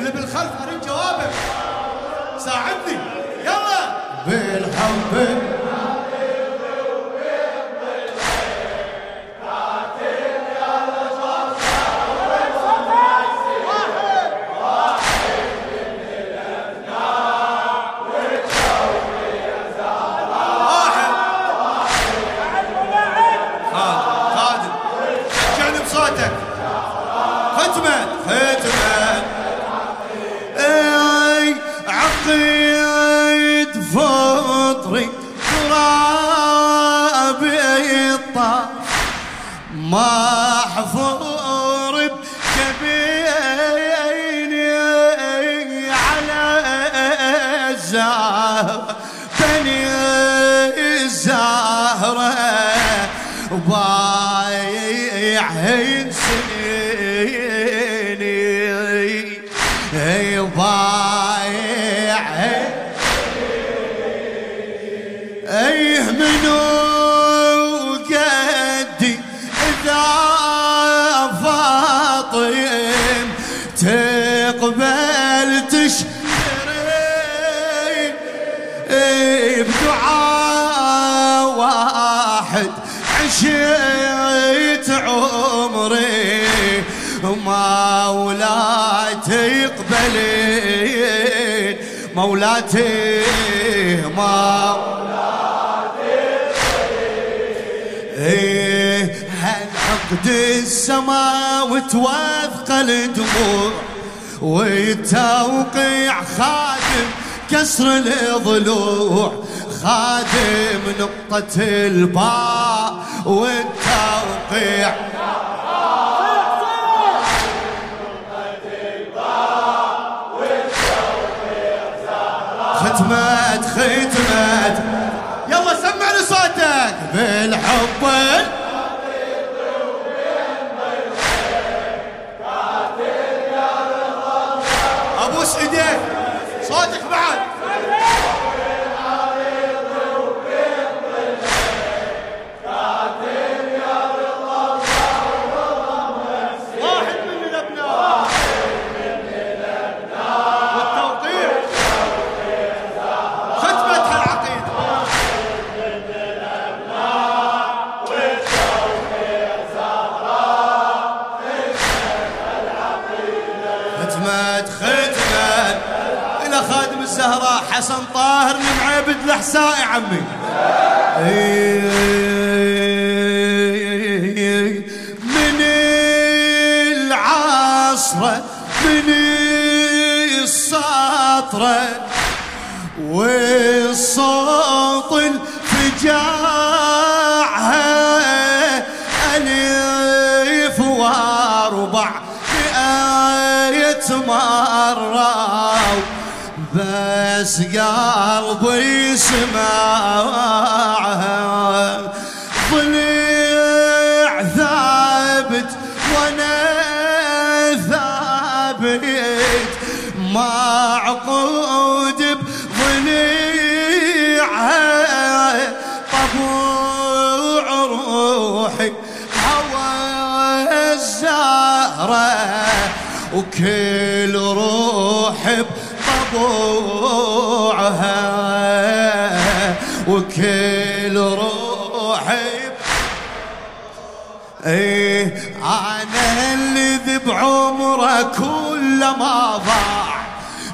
اللي بالخلف أريد جوابك. ساعدني. يلا. بالحب. فطري تراب الطاف محفور بجبيني على الزهر بني الزهرة بايعهن سنيني قدي إذا فاطم تقبل بدعاء واحد عشيت عمري مولاتي اقبلين مولاتي مولاتي هالعقد السما وتوثق الدموع والتوقيع خادم كسر الضلوع خادم نقطة الباء والتوقيع. ختمت ختمت يلا سمعني صوتك. بالحب الزهراء حسن طاهر المعبد الحسائي عمي. من العصرة من السطرة والصوت الفجاعها ألف وأربع مئة مرة. بس قلبي سمعها ضلع ثابت وأنا ثابت. معقود بضليعها طبوع روحي هوى الزهرة. وكل روح بطبوعها وكل روح إيه أنا اللي ذب عمره كل ما ضاع.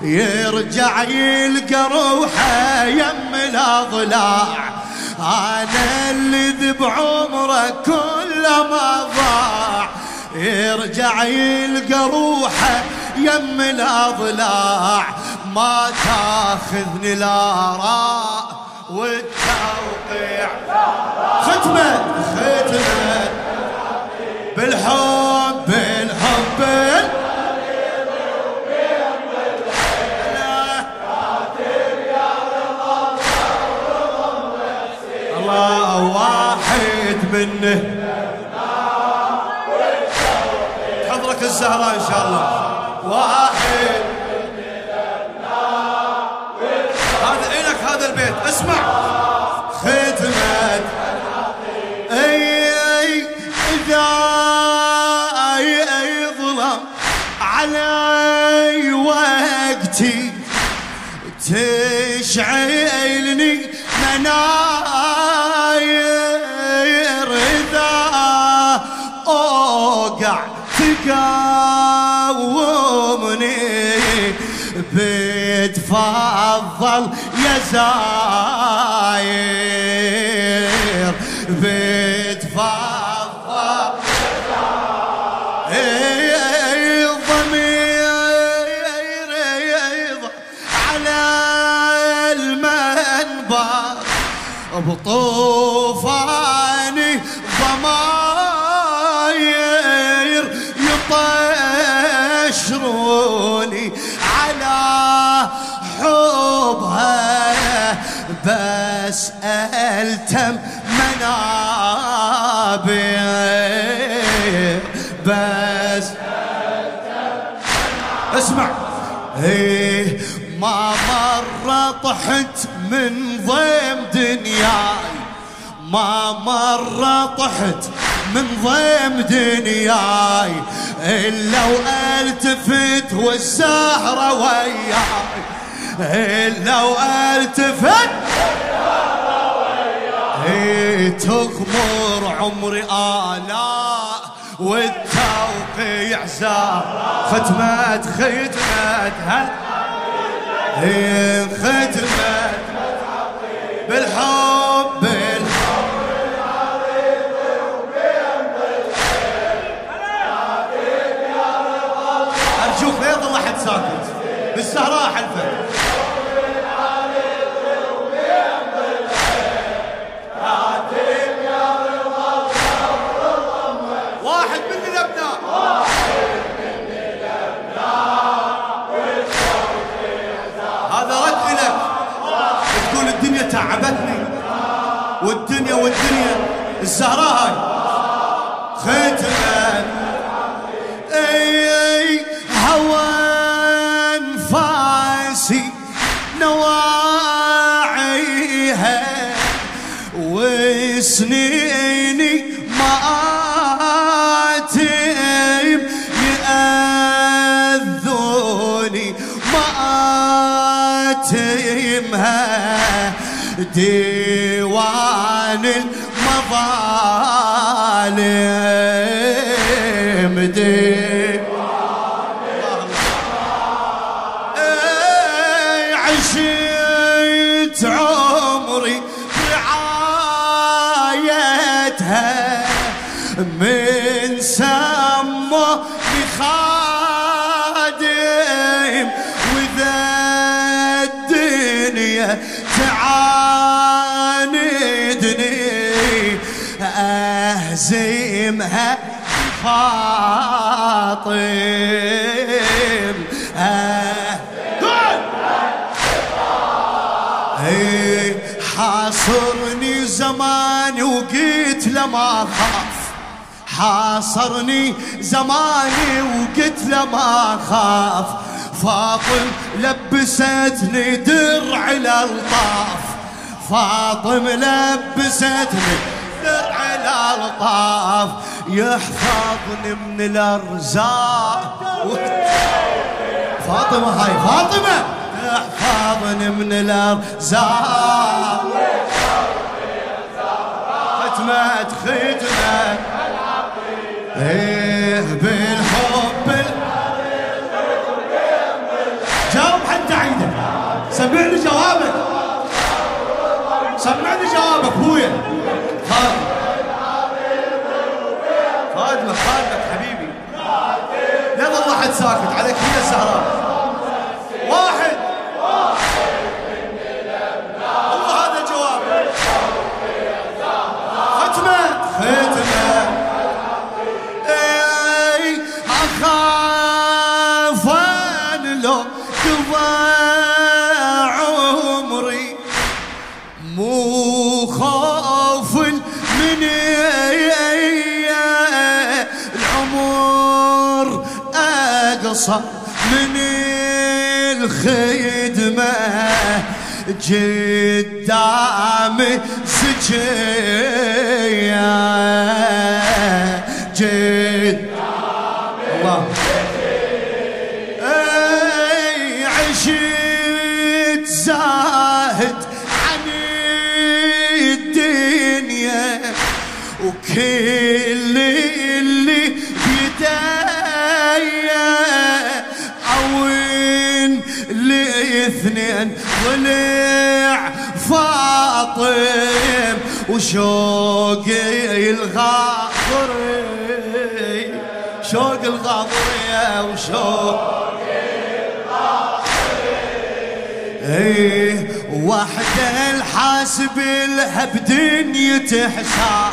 يرجع يلقى روحه يم الأضلاع. أنا اللي ذب عمره كل ما ضاع. يرجع يلقى روحه يم الأضلاع. ما تاخذني الآراء والتوقيع. ختمة ختمة. بالحب بالحب. بال- الله واحد منه. حضرك الزهراء إن شاء الله. واحد. اسمع. ختمت اي اي اذا أي اي ظلم علي وقتي. تشعلني مناير إذا أوقع تقاومني. بتفضل يا زاير بتفضل إيه، ضمير على المنبر بطوفاني ضماير يطشروني على حبها بس ألتم منابر بس اسمع. إيه ما مرة طحت من ضيم دنياي. ما مرة طحت من ضيم دنياي. إلا وألتفت والزهرة وياي. إلا وألتفت. إيه تغمر عمري آلاء والتوقيع زار. ختمت ختمت هل؟ ختمت بالحب أرجوك لا يظل أحد ساكت. بالسهراء الزهراء هاي. ختمت اي هوى انفاسي نواعيها. وسنيني مآتم يأذوني مآتمها ديوان المظالم ديوان إيه عشت عمري رعايتها من سمو بخادم وذا الدنيا تعاندني أهزمها فاطم حاصرني زماني وقلت لما خاف حاصرني زماني وقلت لما خاف فاطم لبستني درع الألطاف. فاطم لبستني درع الالطاف يحفظني من الأرزاق. فاطمة هاي فاطمة! تحفظني من الأرزاق. ختمت ختمت إيه بالحب ال- جاوب حتى عيدك سمعني جوابك. سمعني جوابك أبويا. فاطمة فاطمة حبيبي. لا ظل احد ساكت عليك هي السهران من الخدمة قدامي سجية. جد الله. أي زاهد عن الدنيا وكيف فاطم وشوقي الغاضري شوق الغاضرية وشوق إيه وحده الحاسب لها بدنية حساب.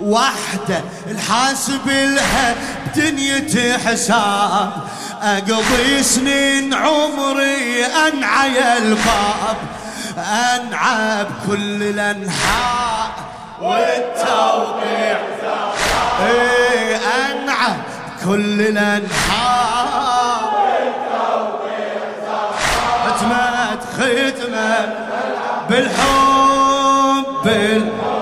وحده الحاسب لها بدنية حساب. أقضي سنين عمري انعى الباب. انعى بكل الانحاء والتوقيع. إيه انعى بكل الانحاء ختمت ختمت بالحب بالحب